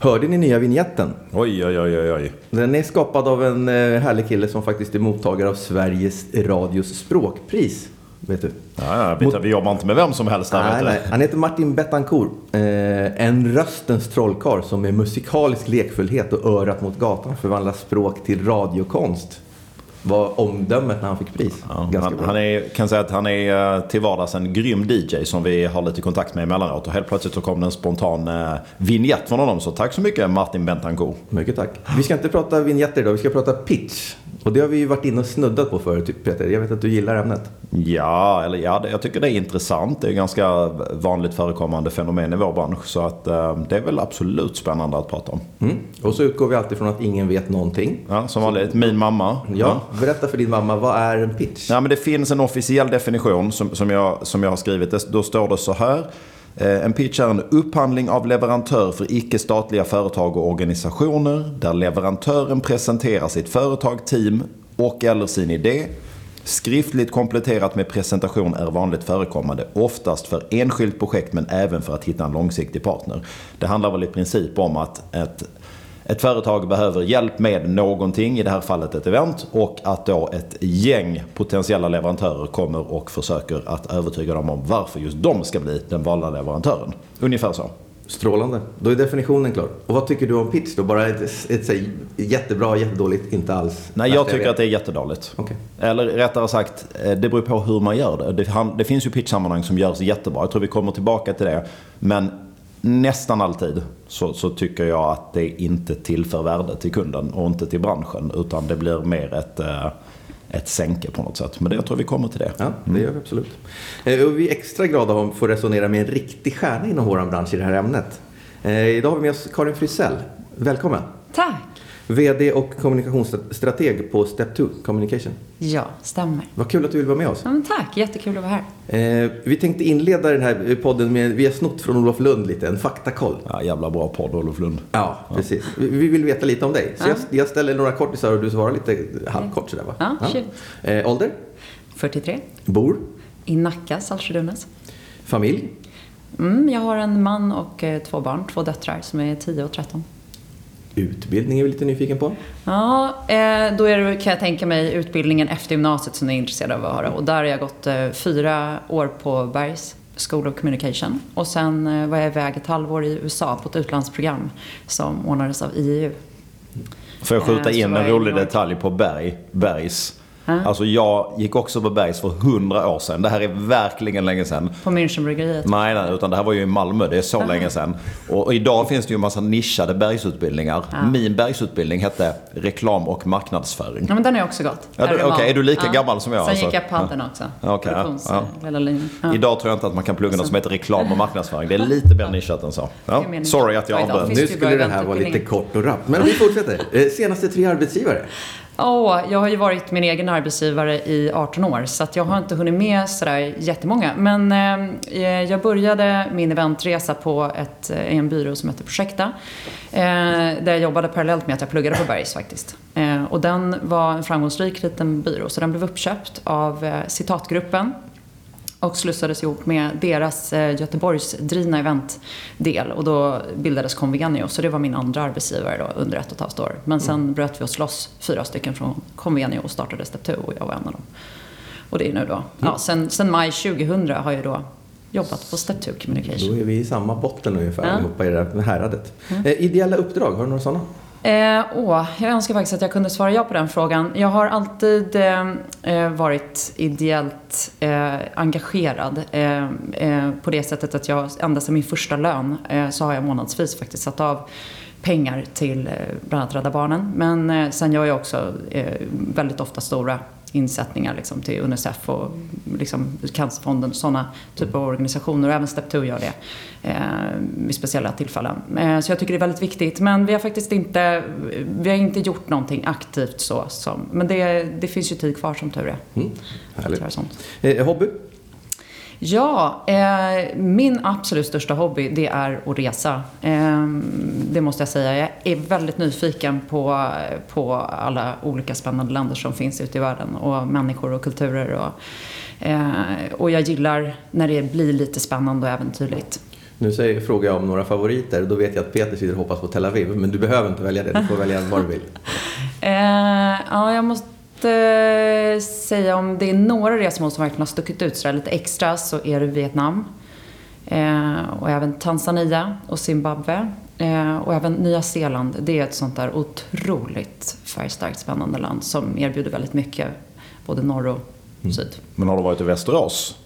Hörde ni nya vignetten? Oj, oj, oj, oj. Den är skapad av en eh, härlig kille som faktiskt är mottagare av Sveriges Radios språkpris. Vet du? Ja, ja, vi, vi jobbar inte med vem som helst där, Nej, nej. Han heter Martin Betancourt. Eh, en röstens trollkarl som med musikalisk lekfullhet och örat mot gatan förvandlar språk till radiokonst. Var omdömet när han fick pris. Ja, han, han är, kan säga att han är eh, till vardags en grym DJ som vi har lite kontakt med emellanåt. Och helt plötsligt så kom det en spontan eh, vignett från honom. Så tack så mycket Martin Bentancourt. Mycket tack. Vi ska inte prata vignetter idag, vi ska prata pitch. Och det har vi ju varit inne och snuddat på förut, Peter. Jag vet att du gillar ämnet. Ja, eller ja, jag tycker det är intressant. Det är ganska vanligt förekommande fenomen i vår bransch. Så att eh, det är väl absolut spännande att prata om. Mm. Och så utgår vi alltid från att ingen vet någonting. Ja, som vanligt, min mamma. Ja, berätta för din mamma, vad är en pitch? Ja, men det finns en officiell definition som, som, jag, som jag har skrivit. Det- Då står det så här. Eh, en pitch är en upphandling av leverantör för icke-statliga företag och organisationer där leverantören presenterar sitt företag, team och eller sin idé. Skriftligt kompletterat med presentation är vanligt förekommande, oftast för enskilt projekt men även för att hitta en långsiktig partner. Det handlar väl i princip om att ett ett företag behöver hjälp med någonting, i det här fallet ett event, och att då ett gäng potentiella leverantörer kommer och försöker att övertyga dem om varför just de ska bli den valda leverantören. Ungefär så. Strålande. Då är definitionen klar. Och vad tycker du om pitch då? Bara ett, ett, ett, jättebra, jättedåligt, inte alls? Nej, jag tycker att det är jättedåligt. Okej. Eller rättare sagt, eh, det beror på hur man gör det. Det, det finns ju pitchsammanhang som görs jättebra. Jag tror vi kommer tillbaka till det. Men nästan alltid så, så tycker jag att det inte tillför värde till kunden och inte till branschen. Utan det blir mer ett, eh, ett sänke på något sätt. Men det, jag tror vi kommer till det. Ja, det gör vi absolut. Eh, Och vi är extra glada om att få resonera med en riktig stjärna inom vår bransch i det här ämnet. Eh, Idag har vi med oss Karin Frysell. Välkommen! Tack! VD och kommunikationsstrateg på Step 2 Communication. Ja, stämmer. Vad kul att du vill vara med oss. Ja, men tack, jättekul att vara här. Eh, vi tänkte inleda den här podden med, vi har snott från Olof Lund lite, en faktakoll. Ja, jävla bra podd, Olof Lund. Ja, precis. Vi vi vill veta lite om dig. Så Ja. jag, jag ställer några kortisar och du svarar lite halvkort sådär va? Ja, shoot. Eh, ålder? 43. Bor? I Nacka, Saltsjö-Duvnäs. Familj? Mm, jag har en man och eh, två barn, två döttrar som är 10 och 13. Utbildning är vi lite nyfiken på. Ja, eh, då är det, kan jag tänka mig utbildningen efter gymnasiet som ni är intresserade av att höra. Och där har jag gått eh, fyra år på Bergs School of Communication. Och sen eh, var jag iväg ett halvår i USA på ett utlandsprogram som ordnades av IEU. Får jag skjuta in en jag rolig detalj på Berg, Bergs? Ja. Alltså jag gick också på Bergs för hundra år sedan. Det här är verkligen länge sedan. På Münchenbryggeriet. Nej, nej, utan det här var ju i Malmö. Det är så länge sedan. Och, idag finns det ju en massa nischade bergsutbildningar. Min bergsutbildning hette reklam och marknadsföring. Ja, men den jag också gått. Ja, okej, är du lika gammal som jag, Sen alltså? gick jag padden också. Ja, ja. Ja. Ja. Idag tror jag inte att man kan plugga något som heter reklam och marknadsföring. Det är lite mer nischat än så. Ja, är sorry att jag avbröt. Nu skulle det här vara lite kort och rappt. Men vi fortsätter. Eh, Senaste tre arbetsgivare? Åh, jag har ju varit min egen arbetsgivare i 18 år så att jag har inte hunnit med sådär jättemånga. Men eh, eh jag började min eventresa på ett, eh, en byrå som heter Projekta. Eh, där jag jobbade parallellt med att jag pluggade på Bergs faktiskt. Eh, och den var en framgångsrik liten byrå så den blev uppköpt av eh, Citatgruppen och slussades ihop med deras eh, Göteborgsdrivna eventdel och då bildades Convenio så det var min andra arbetsgivare då under ett och ett halvt år. Men sen bröt vi oss loss fyra stycken från Convenio och startade Step 2 och jag var en av dem. Och det är nu då, ja sen, sen maj 2000 har jag då jobbat på Step 2 Communication. Då är vi i samma botten ungefär Ja. allihopa i det här häradet. Eh, ideella uppdrag, har du några sådana? Eh, åh, jag önskar faktiskt att jag kunde svara ja på den frågan. Jag har alltid eh, eh, varit ideellt eh, engagerad eh, eh, på det sättet att jag ända sedan min första lön eh, så har jag månadsvis faktiskt satt av pengar till eh, bland annat Rädda Barnen. Men eh, sen gör jag också eh, väldigt ofta stora insättningar liksom, till Unicef och liksom, Cancerfonden och sådana typer av organisationer. Och även Step2 gör det eh, vid speciella tillfällen. Eh, så jag tycker det är väldigt viktigt. Men vi har faktiskt inte, vi har inte gjort någonting aktivt så. Som, men det, det finns ju tid kvar som tur är. Mm. att Härligt. göra sånt. Eh, hobby? Ja, eh, min absolut största hobby det är att resa. Eh, det måste jag säga. Jag är väldigt nyfiken på, på alla olika spännande länder som finns ute i världen och människor och kulturer. Och, eh, och jag gillar när det blir lite spännande och äventyrligt. Nu säger, frågar jag om några favoriter då vet jag att Peter sitter och hoppas på Tel Aviv. Men du behöver inte välja det, du får välja vad du vill. Eh, ja, jag måste eh, säga om det är några resmål som verkligen har stuckit ut sådär lite extra så är det Vietnam. Eh, och även Tanzania och Zimbabwe. Eh, och även Nya Zeeland. Det är ett sånt där otroligt färgstarkt spännande land som erbjuder väldigt mycket. Både norr och syd. Men har du varit i Västerås?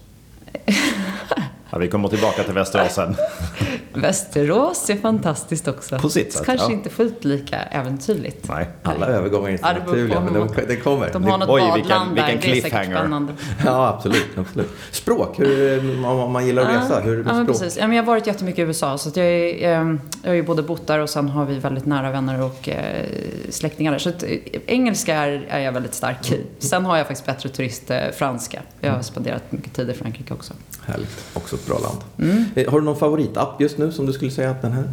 Ja, vi kommer tillbaka till Västerås sen. Västerås är fantastiskt också. På sitt sätt, Kanske ja. inte fullt lika äventyrligt. Nej. Alla övergångar är inte Ja, naturliga, men de, det kommer. De har något Oj, vilken- vilken det är säkert cliffhanger. spännande. Ja, absolut. absolut. Språk, hur, om man gillar att resa, hur är det ja, med men språk? precis. Ja, men jag har varit jättemycket i USA. Så jag, är, jag har ju både bott där och sen har vi väldigt nära vänner och eh, släktingar där. Så att, eh, engelska är, är jag väldigt stark i. Sen har jag faktiskt bättre turist eh, franska. Jag har spenderat mycket tid i Frankrike också. Härligt, också ett bra land. Mm. Har du någon favoritapp just nu som du skulle säga att den här?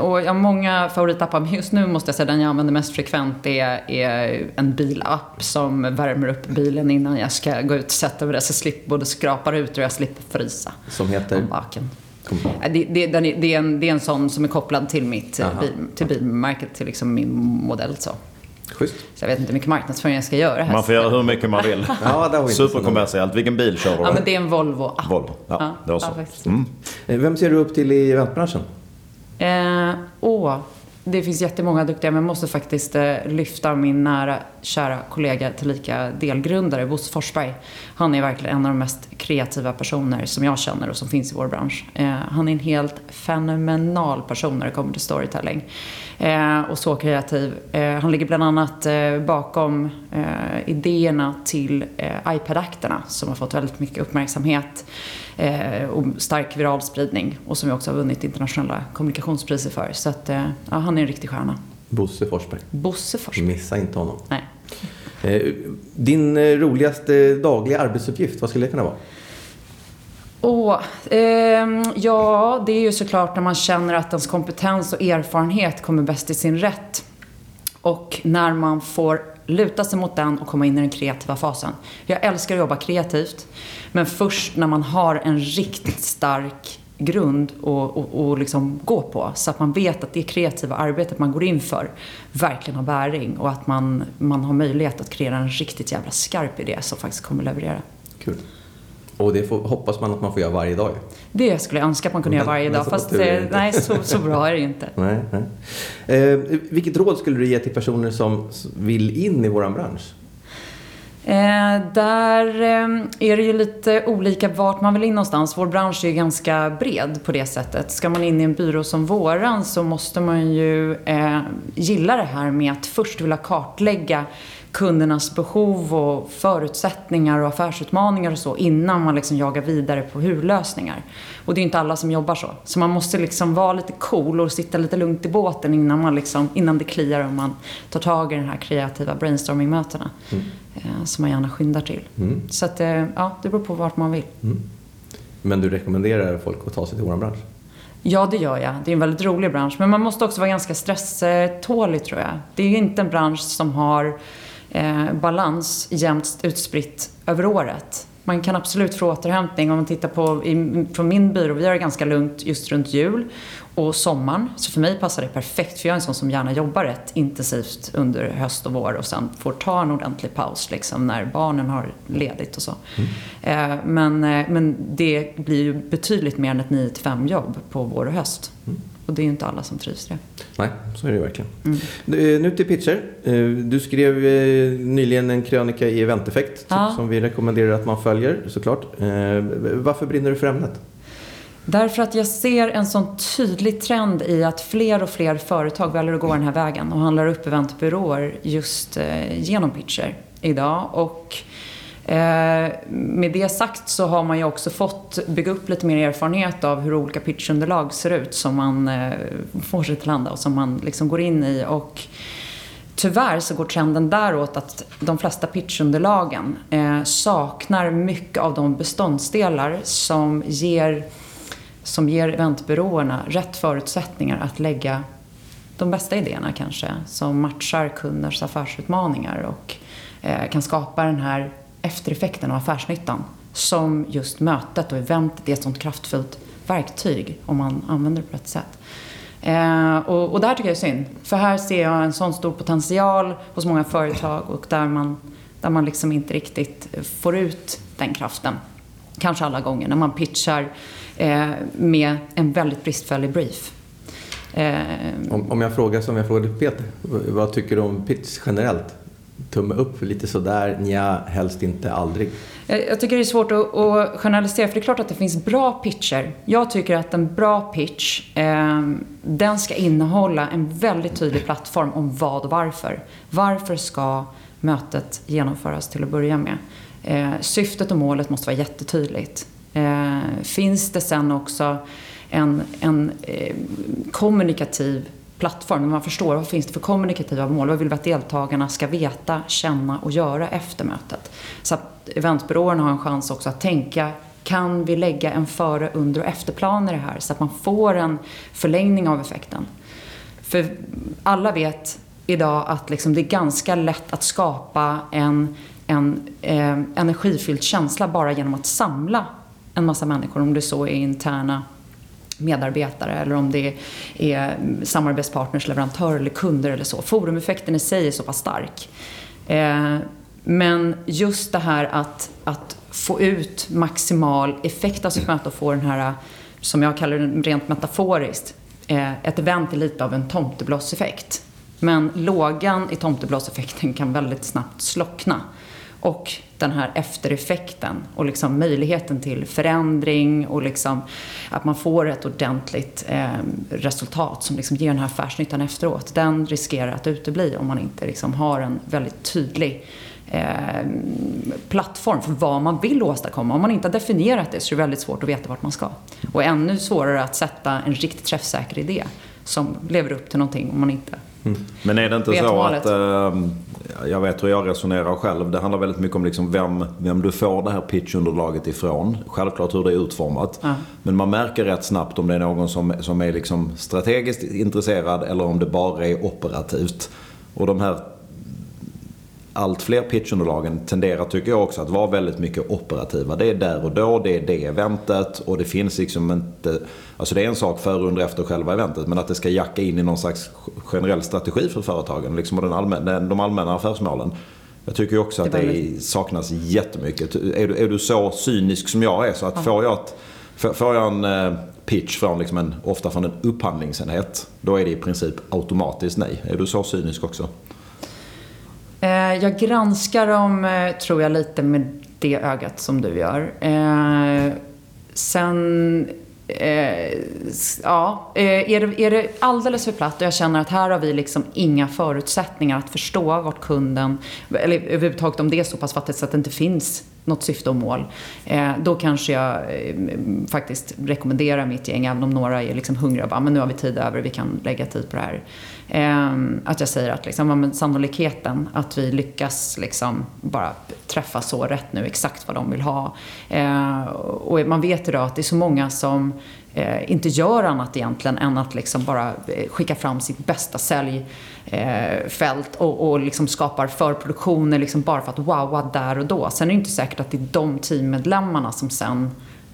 Och jag har många favoritappar, men just nu måste jag säga den jag använder mest frekvent är, är en bilapp som värmer upp bilen innan jag ska gå ut och sätta mig där så jag slipper både skrapa rutor och jag slipper frysa. Som heter? Om baken. Det, det, är, det, är en, det är en sån som är kopplad till mitt bil, till bilmärket, till liksom min modell. Så. Schysst. så jag vet inte hur mycket marknadsföring jag ska göra här. Man får göra hur mycket man vill. Ja, Superkommersiellt. Vilken bil kör du? Ja, men det är en Volvo app. Volvo. Ja, det var så. faktiskt. Mm. Eh, Vem ser du upp till i eventbranschen? Eh, åh, det finns jättemånga duktiga, men jag måste faktiskt eh, lyfta min nära, kära kollega, tillika delgrundare, Bosse Forsberg. Han är verkligen en av de mest kreativa personer som jag känner och som finns i vår bransch. Eh, han är en helt fenomenal person när det kommer till storytelling. Eh, och så kreativ. Eh, han ligger bland annat eh, bakom eh, idéerna till eh, iPad-akterna som har fått väldigt mycket uppmärksamhet eh, och stark viral spridning och som vi också har vunnit internationella kommunikationspriser för. Så att, ja, han är en riktig stjärna. Bosse Forsberg. Bosse Forsberg. Missa inte honom. Nej. Din roligaste dagliga arbetsuppgift, vad skulle det kunna vara? Oh, eh, ja, det är ju såklart när man känner att ens kompetens och erfarenhet kommer bäst i sin rätt. Och när man får luta sig mot den och komma in i den kreativa fasen. Jag älskar att jobba kreativt. Men först när man har en riktigt stark grund att och, och liksom gå på. Så att man vet att det kreativa arbetet man går in för verkligen har bäring. Och att man, man har möjlighet att kreera en riktigt jävla skarp idé som faktiskt kommer leverera. Kul. Och det får, hoppas man att man får göra varje dag. Det skulle jag önska att man kunde göra varje Men dag. så Fast eh, nej, så, så bra är det ju inte. Nej, nej. Eh, vilket råd skulle du ge till personer som vill in i vår bransch? Eh, där eh, är det ju lite olika vart man vill in någonstans. Vår bransch är ju ganska bred på det sättet. Ska man in i en byrå som våran så måste man ju eh, gilla det här med att först vilja kartlägga kundernas behov och förutsättningar och affärsutmaningar och så innan man liksom jagar vidare på hur-lösningar. Och det är inte alla som jobbar så. Så man måste liksom vara lite cool och sitta lite lugnt i båten innan, man liksom, innan det kliar och man tar tag i den här kreativa brainstorming-mötena. Eh, som man gärna skyndar till. Mm. Så att, eh, ja, det beror på vart man vill. Men du rekommenderar folk att ta sig till vår bransch? Ja, det gör jag. Det är en väldigt rolig bransch. Men man måste också vara ganska stresstålig, tror jag. Det är inte en bransch som har eh, balans jämnt utspritt över året. Man kan absolut få återhämtning. Om man tittar på i, från min byrå, vi har det ganska lugnt just runt jul och sommaren. Så för mig passar det perfekt, för jag är en sån som gärna jobbar rätt intensivt under höst och vår och sen får ta en ordentlig paus liksom, när barnen har ledigt och så. Eh, men, eh, men det blir ju betydligt mer än ett 9-5 jobb på vår och höst. Och det är ju inte alla som trivs det. Nej, så är det verkligen. Mm. Eh, Nu till pitcher. Eh, Du skrev eh, nyligen en krönika i Eventeffekt Ja. som vi rekommenderar att man följer såklart. Varför brinner du för ämnet? Därför att jag ser en sån tydlig trend i att fler och fler företag väljer att gå den här vägen och handlar upp eventbyråer just genom pitcher. idag. Och Eh, med det sagt så har man ju också fått bygga upp lite mer erfarenhet av hur olika pitchunderlag ser ut som man eh, får sig till handa och som man liksom går in i. Och Tyvärr så går trenden däråt att de flesta pitchunderlagen eh, saknar mycket av de beståndsdelar som ger, som ger eventbyråerna rätt förutsättningar att lägga de bästa idéerna kanske, som matchar kunders affärsutmaningar och eh, kan skapa den här eftereffekten av affärsnyttan som just mötet och eventet är ett sånt kraftfullt verktyg om man använder det på rätt sätt. Eh, och, och där tycker jag är synd. För här ser jag en sån stor potential hos många företag och där man, där man liksom inte riktigt får ut den kraften. Kanske alla gånger när man pitchar eh, med en väldigt bristfällig brief. Eh, om, om jag frågar som jag frågade Peter, vad tycker du om pitch generellt? Tumme upp, lite sådär, nja, helst inte, aldrig. Jag tycker det är svårt att, att generalisera, för det är klart att det finns bra pitcher. Jag tycker att en bra pitch, eh, den ska innehålla en väldigt tydlig plattform om vad och varför. Varför ska mötet genomföras till att börja med? Eh, syftet och målet måste vara jättetydligt. Eh, finns det sen också en, en eh, kommunikativ plattform man förstår vad finns det för kommunikativa mål. Vad vill vi att deltagarna ska veta, känna och göra efter mötet. Så att eventbyråerna har en chans också att tänka kan vi lägga en före, under och efterplan i det här så att man får en förlängning av effekten. För alla vet idag att liksom det är ganska lätt att skapa en, en eh, energifylld känsla bara genom att samla en massa människor, om det så är interna medarbetare eller om det är samarbetspartners, leverantörer eller kunder eller så. Forumeffekten i sig är så pass stark. Eh, men just det här att, att få ut maximal effekt av sitt möte och få den här, som jag kallar det rent metaforiskt, eh, ett event är lite av en tomteblåseffekt. Men lågan i tomteblåseffekten kan väldigt snabbt slockna. Och den här eftereffekten och liksom möjligheten till förändring och liksom att man får ett ordentligt eh, resultat som liksom ger den här affärsnyttan efteråt. Den riskerar att utebli om man inte liksom har en väldigt tydlig eh, plattform för vad man vill åstadkomma. Om man inte har definierat det så är det väldigt svårt att veta vart man ska. Och ännu svårare att sätta en riktigt träffsäker idé som lever upp till någonting om man inte mm. Men är det inte så att, eh, jag vet hur jag resonerar själv. Det handlar väldigt mycket om liksom vem, vem du får det här pitchunderlaget ifrån. Självklart hur det är utformat. Ja. Men man märker rätt snabbt om det är någon som, som är liksom strategiskt intresserad eller om det bara är operativt. Och de här allt fler pitchunderlagen tenderar, tycker jag också, att vara väldigt mycket operativa. Det är där och då, det är det eventet och det finns liksom inte... Alltså det är en sak före, under, efter själva eventet, men att det ska jacka in i någon slags generell strategi för företagen liksom, och den allmänna, de allmänna affärsmålen. Jag tycker också att det, det saknas jättemycket. Är du, är du så cynisk som jag är så att får jag, ett, får jag en eh, pitch från liksom en, ofta från en upphandlingsenhet, då är det i princip automatiskt nej. Är du så cynisk också? Eh, jag granskar dem, eh, tror jag, lite med det ögat som du gör. Eh, sen Eh, ja, eh, är det, är det alldeles för platt och jag känner att här har vi liksom inga förutsättningar att förstå vart kunden, eller överhuvudtaget om det är så pass fattigt så att det inte finns något syfte och mål. Eh, då kanske jag eh, faktiskt rekommenderar mitt gäng, även om några är liksom hungriga och bara, men nu har vi tid över, vi kan lägga tid på det här. Eh, att jag säger att liksom, men sannolikheten att vi lyckas liksom bara träffa så rätt nu, exakt vad de vill ha. Eh, och man vet idag att det är så många som eh, inte gör annat egentligen än att liksom bara eh, skicka fram sitt bästa säljfält eh, och, och liksom skapar förproduktioner liksom bara för att wowa där och då. Sen är det inte säkert att det är de teammedlemmarna som sen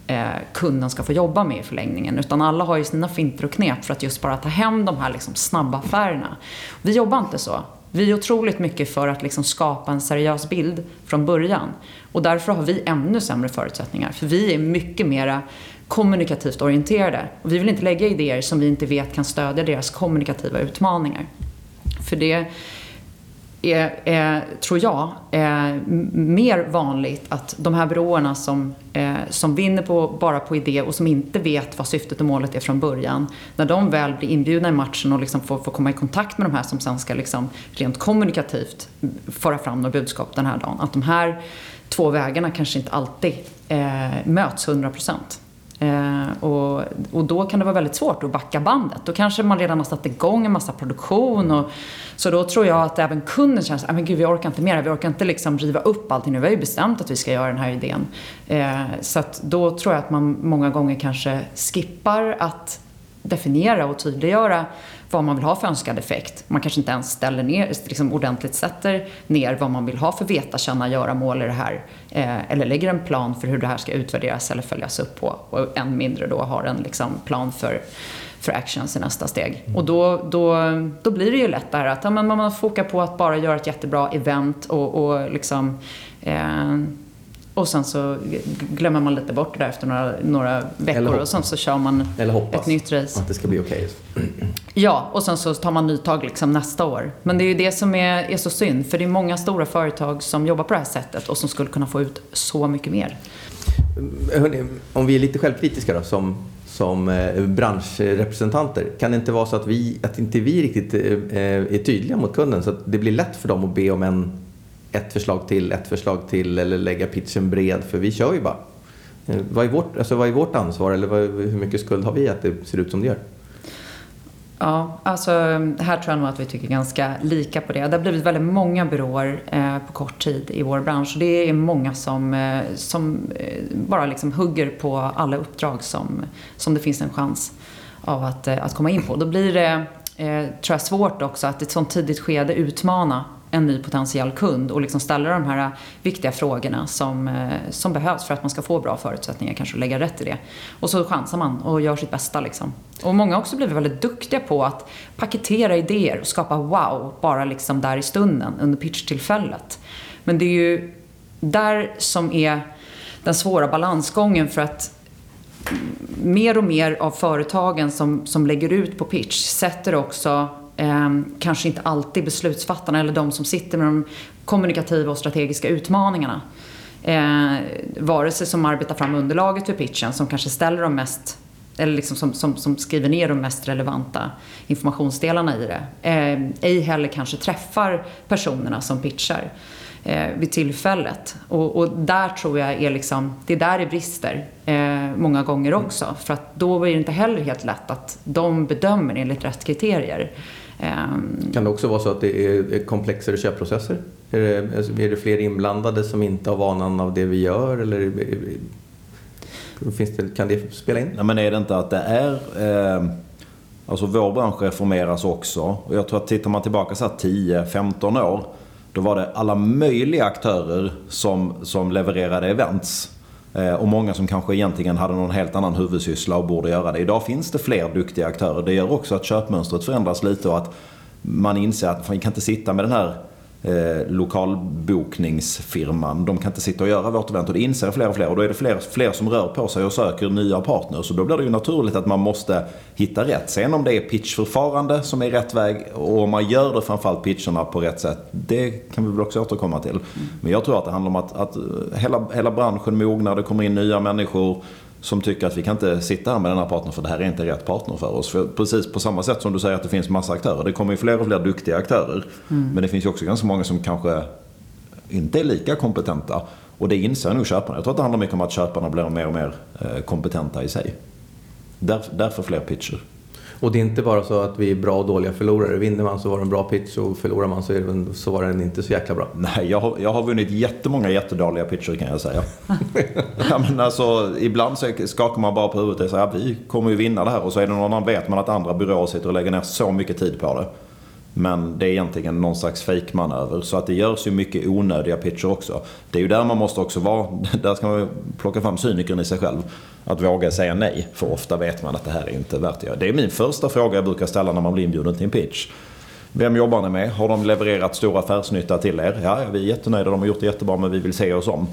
eh, kunden ska få jobba med i förlängningen. Utan alla har ju sina finter och knep för att just bara ta hem de här liksom snabba affärerna. Vi jobbar inte så. Vi är otroligt mycket för att liksom skapa en seriös bild från början. Och därför har vi ännu sämre förutsättningar. För vi är mycket mera kommunikativt orienterade. Och vi vill inte lägga idéer som vi inte vet kan stödja deras kommunikativa utmaningar. För det är, är, tror jag, är mer vanligt att de här byråerna som, eh, som vinner på, bara på idé och som inte vet vad syftet och målet är från början, när de väl blir inbjudna i matchen och liksom får, får komma i kontakt med de här som sen ska liksom rent kommunikativt föra fram några budskap den här dagen, att de här två vägarna kanske inte alltid eh, möts 100 procent. Eh, och, och då kan det vara väldigt svårt att backa bandet. Då kanske man redan har satt igång en massa produktion. Och, så då tror jag att även kunden känner att ah, vi orkar inte mer. Vi orkar inte liksom riva upp allting nu. Vi har ju bestämt att vi ska göra den här idén. Eh, så att då tror jag att man många gånger kanske skippar att definiera och tydliggöra vad man vill ha för önskad effekt. Man kanske inte ens ställer ner, liksom ordentligt sätter ner vad man vill ha för veta, känna, göra mål i det här. Eh, eller lägger en plan för hur det här ska utvärderas eller följas upp på. Och än mindre då har en liksom, plan för för actions i nästa steg. Och då, då, då blir det ju lätt det här att ja, men man fokar på att bara göra ett jättebra event och, och liksom eh, och sen så glömmer man lite bort det där efter några, några veckor och sen så kör man ett nytt race. att det ska bli okej. Okay. Ja, och sen så tar man nytag liksom nästa år. Men det är ju det som är, är så synd, för det är många stora företag som jobbar på det här sättet och som skulle kunna få ut så mycket mer. Hörrni, om vi är lite självkritiska då, som, som eh, branschrepresentanter. Kan det inte vara så att, vi, att inte vi riktigt eh, är tydliga mot kunden så att det blir lätt för dem att be om en ett förslag till, ett förslag till eller lägga pitchen bred för vi kör ju bara. Eh, vad är vårt, alltså vad är vårt ansvar eller vad, hur mycket skuld har vi att det ser ut som det gör? Ja, alltså här tror jag nog att vi tycker ganska lika på det. Det har blivit väldigt många byråer eh, på kort tid i vår bransch och det är många som, eh, som eh, bara liksom hugger på alla uppdrag som, som det finns en chans av att, eh, att komma in på. Då blir det, eh, tror jag, svårt också att i ett sånt tidigt skede utmana en ny potentiell kund och liksom ställa de här viktiga frågorna som, eh, som behövs för att man ska få bra förutsättningar kanske att lägga rätt i det. Och så chansar man och gör sitt bästa liksom. Och många har också blivit väldigt duktiga på att paketera idéer och skapa wow bara liksom där i stunden under pitchtillfället. Men det är ju där som är den svåra balansgången för att mer och mer av företagen som, som lägger ut på pitch sätter också eh, kanske inte alltid beslutsfattarna eller de som sitter med de kommunikativa och strategiska utmaningarna. Eh, vare sig som arbetar fram underlaget för pitchen, som kanske ställer de mest eller liksom som, som, som, skriver ner de mest relevanta informationsdelarna i det. Eh, ej heller kanske träffar personerna som pitchar eh, vid tillfället. Och, och, där tror jag är liksom, det är där det brister eh, många gånger också. För att då är det inte heller helt lätt att de bedömer enligt rätt kriterier. Ehm, kan det också vara så att det är komplexare köpprocesser? Är det, alltså, är det fler inblandade som inte har vanan av det vi gör? Eller finns det, kan det spela in? Nej, men är det inte att det är... Eh, alltså vår bransch reformeras också. Och jag tror att tittar man tillbaka så 10-15 år. Då var det alla möjliga aktörer som, som levererade events. Eh, och många som kanske egentligen hade någon helt annan huvudsyssla och borde göra det. Idag finns det fler duktiga aktörer. Det gör också att köpmönstret förändras lite och att man inser att man kan inte sitta med den här eh, lokalbokningsfirman. De kan inte sitta och göra vårt event och det inser fler och fler. Och då är det fler, fler som rör på sig och söker nya partners. Och då blir det ju naturligt att man måste hitta rätt. Sen om det är pitchförfarande som är rätt väg och om man gör det framförallt pitcherna på rätt sätt. Det kan vi väl också återkomma till. Men jag tror att det handlar om att, att hela, hela branschen mognar, det kommer in nya människor som tycker att vi kan inte sitta här med den här partnern för det här är inte rätt partner för oss. För precis på samma sätt som du säger att det finns massa aktörer. Det kommer ju fler och fler duktiga aktörer. Mm. Men det finns ju också ganska många som kanske inte är lika kompetenta. Och det inser nog köparna. Jag tror att det handlar mycket om att köparna blir mer och mer eh, kompetenta i sig. därför fler pitcher. Och det är inte bara så att vi är bra och dåliga förlorare. Vinner man så var det en bra pitch och förlorar man så, det, så var den inte så jäkla bra. Nej, jag har, jag har vunnit jättemånga jättedåliga pitcher kan jag säga. ja, men alltså, ibland så skakar man bara på huvudet och säger att vi kommer ju vinna det här. Och så är det någon annan, vet man att andra byråer sitter och lägger ner så mycket tid på det. Men det är egentligen någon slags fejkmanöver. Så att det görs ju mycket onödiga pitcher också. Det är ju där man måste också vara. Där ska man plocka fram cynikern i sig själv. Att våga säga nej. För ofta vet man att det här är inte värt att göra. Det är min första fråga jag brukar ställa när man blir inbjuden till en pitch. Vem jobbar ni med? Har de levererat stor affärsnytta till er? Ja, vi är jättenöjda. De har gjort det jättebra men vi vill se oss om.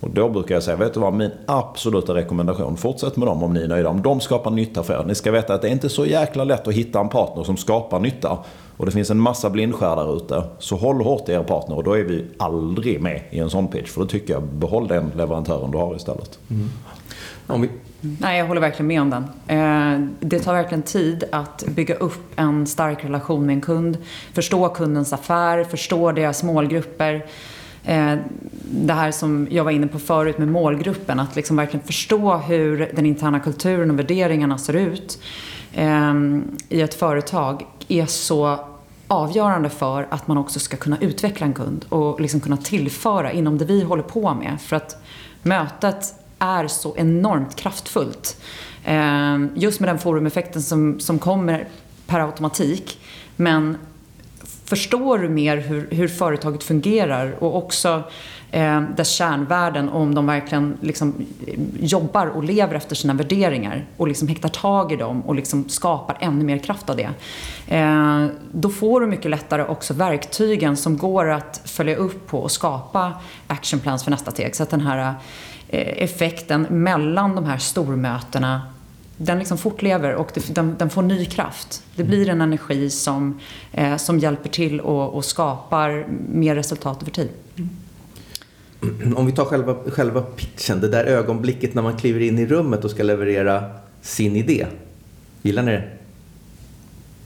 Och då brukar jag säga, vet du vad, min absoluta rekommendation, fortsätt med dem om ni är nöjda. Om de skapar nytta för er. Ni ska veta att det är inte så jäkla lätt att hitta en partner som skapar nytta. Och det finns en massa blindskär där ute. Så håll hårt i er partner och då är vi aldrig med i en sån pitch. För då tycker jag, behåll den leverantören du har istället. Mm. Om vi... Nej, jag håller verkligen med om den. Eh, det tar verkligen tid att bygga upp en stark relation med en kund. Förstå kundens affär, förstå deras målgrupper. Eh, det här som jag var inne på förut med målgruppen, att liksom verkligen förstå hur den interna kulturen och värderingarna ser ut eh, i ett företag är så avgörande för att man också ska kunna utveckla en kund och liksom kunna tillföra inom det vi håller på med. För att mötet är så enormt kraftfullt. Eh, just med den forumeffekten som, som kommer per automatik. Men förstår du mer hur, hur företaget fungerar och också eh, dess kärnvärden om de verkligen liksom jobbar och lever efter sina värderingar och liksom häktar tag i dem och liksom skapar ännu mer kraft av det. Eh, då får du mycket lättare också verktygen som går att följa upp på och skapa actionplans för nästa steg. Så att den här eh, effekten mellan de här stormötena den liksom fortlever och den, den, får ny kraft. Det blir en energi som, eh, som hjälper till och, och, skapar mer resultat över tid. Om vi tar själva, själva pitchen, det där ögonblicket när man kliver in i rummet och ska leverera sin idé. Gillar ni det?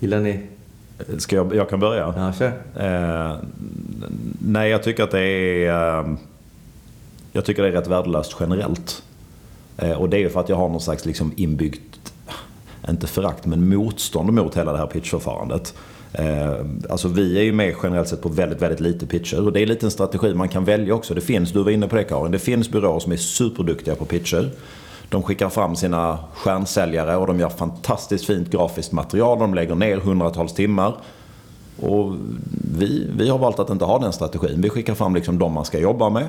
Gillar ni? Ska jag, jag kan börja? Ja, kör. Eh, nej, jag tycker att det är... Eh, jag tycker det är rätt värdelöst generellt. Eh, och det är ju för att jag har någon slags liksom inbyggt, inte förakt, men motstånd mot hela det här pitchförfarandet. Eh, alltså vi är ju med generellt sett på väldigt, väldigt lite pitcher. Och det är lite en strategi man kan välja också. Det finns, du var inne på det Karin, det finns byråer som är superduktiga på pitcher. De skickar fram sina stjärnsäljare och de gör fantastiskt fint grafiskt material. De lägger ner hundratals timmar. Och vi, vi har valt att inte ha den strategin. Vi skickar fram liksom de man ska jobba med.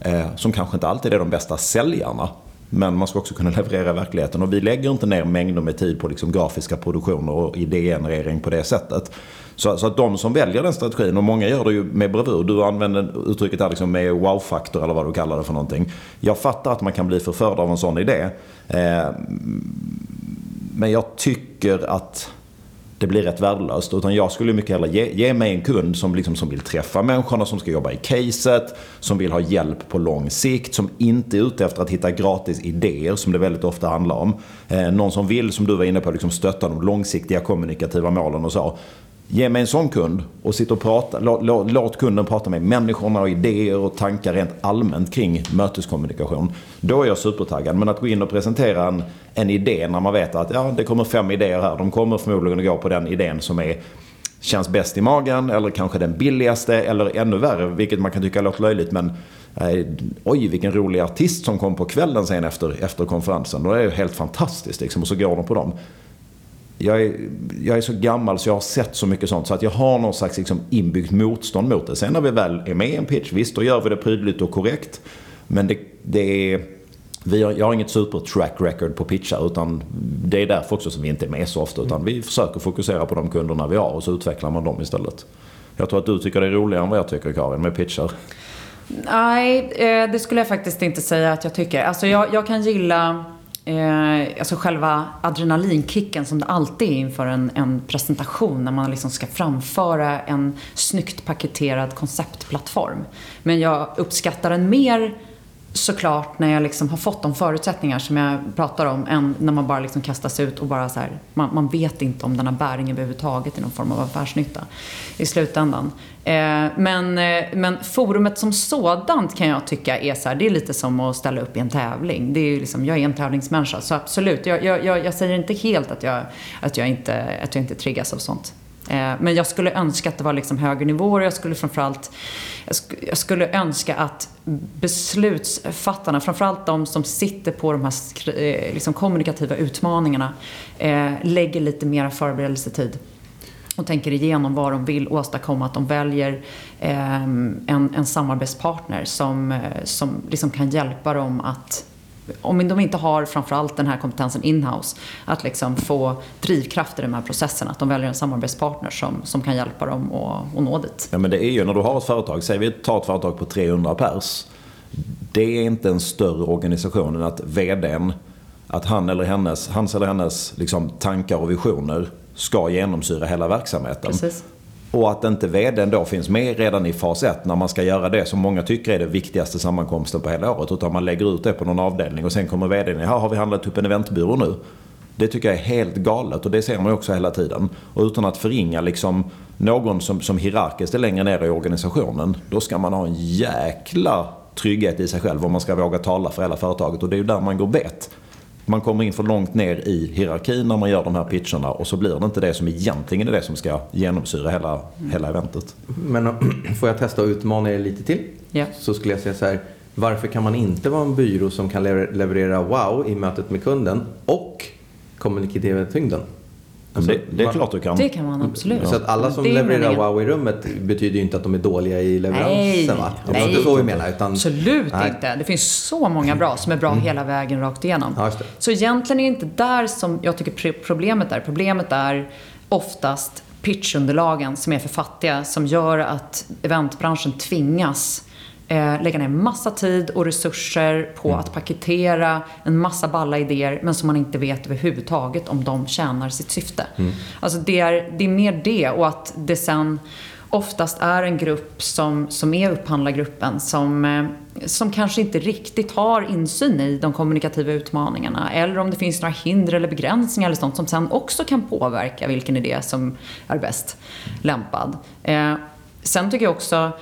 Eh, som kanske inte alltid är de bästa säljarna. Men man ska också kunna leverera verkligheten. Och vi lägger inte ner mängder med tid på liksom grafiska produktioner och idégenerering på det sättet. Så, så, att de som väljer den strategin, och många gör det ju med bravur. Du använder uttrycket här liksom med wow-faktor eller vad du kallar det för någonting. Jag fattar att man kan bli förförd av en sån idé. Eh, men jag tycker att det blir rätt värdelöst. Utan jag skulle mycket hellre ge, ge mig en kund som, liksom, som vill träffa människorna, som ska jobba i caset, som vill ha hjälp på lång sikt, som inte är ute efter att hitta gratis idéer som det väldigt ofta handlar om. Eh, någon som vill, som du var inne på, liksom stötta de långsiktiga kommunikativa målen och så. Ge mig en sån kund och sitta och prata, låt, låt, kunden prata med människorna och idéer och tankar rent allmänt kring möteskommunikation. Då är jag supertaggad. Men att gå in och presentera en, en idé när man vet att ja, det kommer fem idéer här. De kommer förmodligen att gå på den idén som är känns bäst i magen eller kanske den billigaste eller ännu värre, vilket man kan tycka låter löjligt men eh, oj vilken rolig artist som kom på kvällen sen efter, efter konferensen. Då är det helt fantastiskt liksom, och så går de på dem jag är, jag är så gammal så jag har sett så mycket sånt så att jag har någon slags liksom inbyggt motstånd mot det. Sen när vi väl är med i en pitch, visst då gör vi det prydligt och korrekt. Men det, det är... Vi har, jag har inget super track record på pitchar utan det är därför också som vi inte är med så ofta. Utan vi försöker fokusera på de kunderna vi har och så utvecklar man dem istället. Jag tror att du tycker det är roligare än vad jag tycker Karin med pitchar. Nej, eh, det skulle jag faktiskt inte säga att jag tycker. Alltså jag, jag kan gilla eh, alltså själva adrenalinkicken som det alltid är inför en, en presentation när man liksom ska framföra en snyggt paketerad konceptplattform. Men jag uppskattar den mer såklart när jag liksom har fått de förutsättningar som jag pratar om än när man bara liksom kastas ut och bara så här, man, man vet inte om den har bäring överhuvudtaget i någon form av affärsnytta i slutändan. Eh, men, eh, men forumet som sådant kan jag tycka är så här, det är lite som att ställa upp i en tävling. Det är liksom, jag är en tävlingsmänniska så absolut, jag, jag, jag, säger inte helt att jag, att jag, inte, att jag inte triggas av sånt. Eh, men jag skulle önska att det var liksom högre nivåer. Jag skulle framförallt jag skulle önska att beslutsfattarna, framförallt de som sitter på de här eh, liksom kommunikativa utmaningarna, eh, lägger lite mera förberedelsetid och tänker igenom vad de vill åstadkomma. Att de väljer eh, en, en samarbetspartner som, som liksom kan hjälpa dem att om de inte har framförallt den här kompetensen inhouse, att liksom få drivkrafter i de här processerna. Att de väljer en samarbetspartner som, som kan hjälpa dem att, nå dit. Ja men det är ju när du har ett företag, säg vi tar ett företag på 300 pers. det är inte en större organisation än att VDn, att han eller hennes, hans eller hennes liksom, tankar och visioner ska genomsyra hela verksamheten. Precis. Och att inte VDn då finns med redan i fas 1 när man ska göra det som många tycker är den viktigaste sammankomsten på hela året. Utan man lägger ut det på någon avdelning och sen kommer VDn, Här har vi handlat upp en eventbyrå nu? Det tycker jag är helt galet och det ser man ju också hela tiden. Och utan att förringa liksom någon som, som hierarkiskt är längre ner i organisationen, då ska man ha en jäkla trygghet i sig själv om man ska våga tala för hela företaget. Och det är ju där man går bet. Man kommer in för långt ner i hierarkin när man gör de här pitcherna och så blir det inte det som egentligen är det som ska genomsyra hela, hela eventet. Men om- får jag testa att utmana er lite till? Ja. Så skulle jag säga så här. Varför kan man inte vara en byrå som kan lever- leverera wow i mötet med kunden och kommunikativa tyngden? Alltså, det, det är klart du kan. Det kan man absolut. Så att alla som Det är levererar meningen. wow i rummet betyder ju inte att de är dåliga i leveransen Nej, va? Det inte så vi menar. Utan, Absolut Nej. inte. Det finns så många bra som är bra hela vägen rakt igenom. Ja, just det. Så egentligen är det inte där som jag tycker problemet är. Problemet är oftast pitchunderlagen som är för fattiga som gör att eventbranschen tvingas eh, lägga ner massa tid och resurser på att paketera en massa balla idéer men som man inte vet överhuvudtaget om de tjänar sitt syfte. Alltså det är, det är mer det och att det sen oftast är en grupp som, som är upphandlargruppen som, eh, som kanske inte riktigt har insyn i de kommunikativa utmaningarna eller om det finns några hinder eller begränsningar eller sånt som sen också kan påverka vilken idé som är bäst lämpad. Eh, sen tycker jag också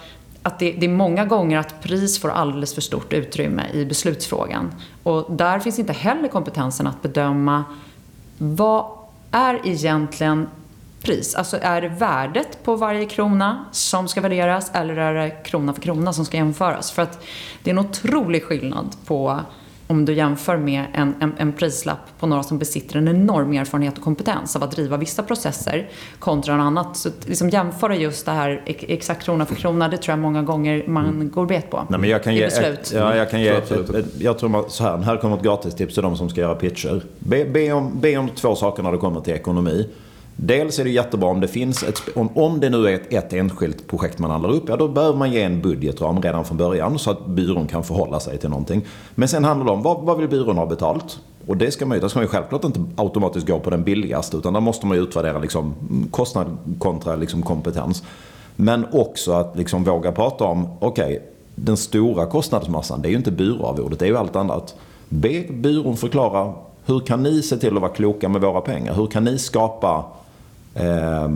att det, det är många gånger att pris får alldeles för stort utrymme i beslutsfrågan. Och där finns inte heller kompetensen att bedöma vad är egentligen pris? Alltså är det värdet på varje krona som ska värderas eller är det krona för krona som ska jämföras? För att det är en otrolig skillnad på om du jämför med en, en, en prislapp på några som besitter en enorm erfarenhet och kompetens av att driva vissa processer kontra något annat. Så att liksom jämföra just det här ex- exakt krona för krona, det tror jag många gånger man går bet på Nej, men jag kan i ge, beslut. ett, ja, jag kan ge Så ett, absolut. ett, ett, jag tror man, så här, här kommer ett gratistips till de som ska göra pitcher. Be, be, om, be om två saker när det kommer till ekonomi. Dels är det jättebra om det finns ett, om, om det nu är ett, ett enskilt projekt man handlar upp, ja då behöver man ge en budgetram redan från början så att byrån kan förhålla sig till någonting. Men sen handlar det om vad, vad vill byrån ha betalt? Och det ska man ju, där ska man ju självklart inte automatiskt gå på den billigaste utan där måste man ju utvärdera liksom, kostnad kontra liksom, kompetens. Men också att liksom våga prata om, okej, den stora kostnadsmassan, det är ju inte byråarvodet, det är ju allt annat. Be byrån förklara, hur kan ni se till att vara kloka med våra pengar? Hur kan ni skapa eh,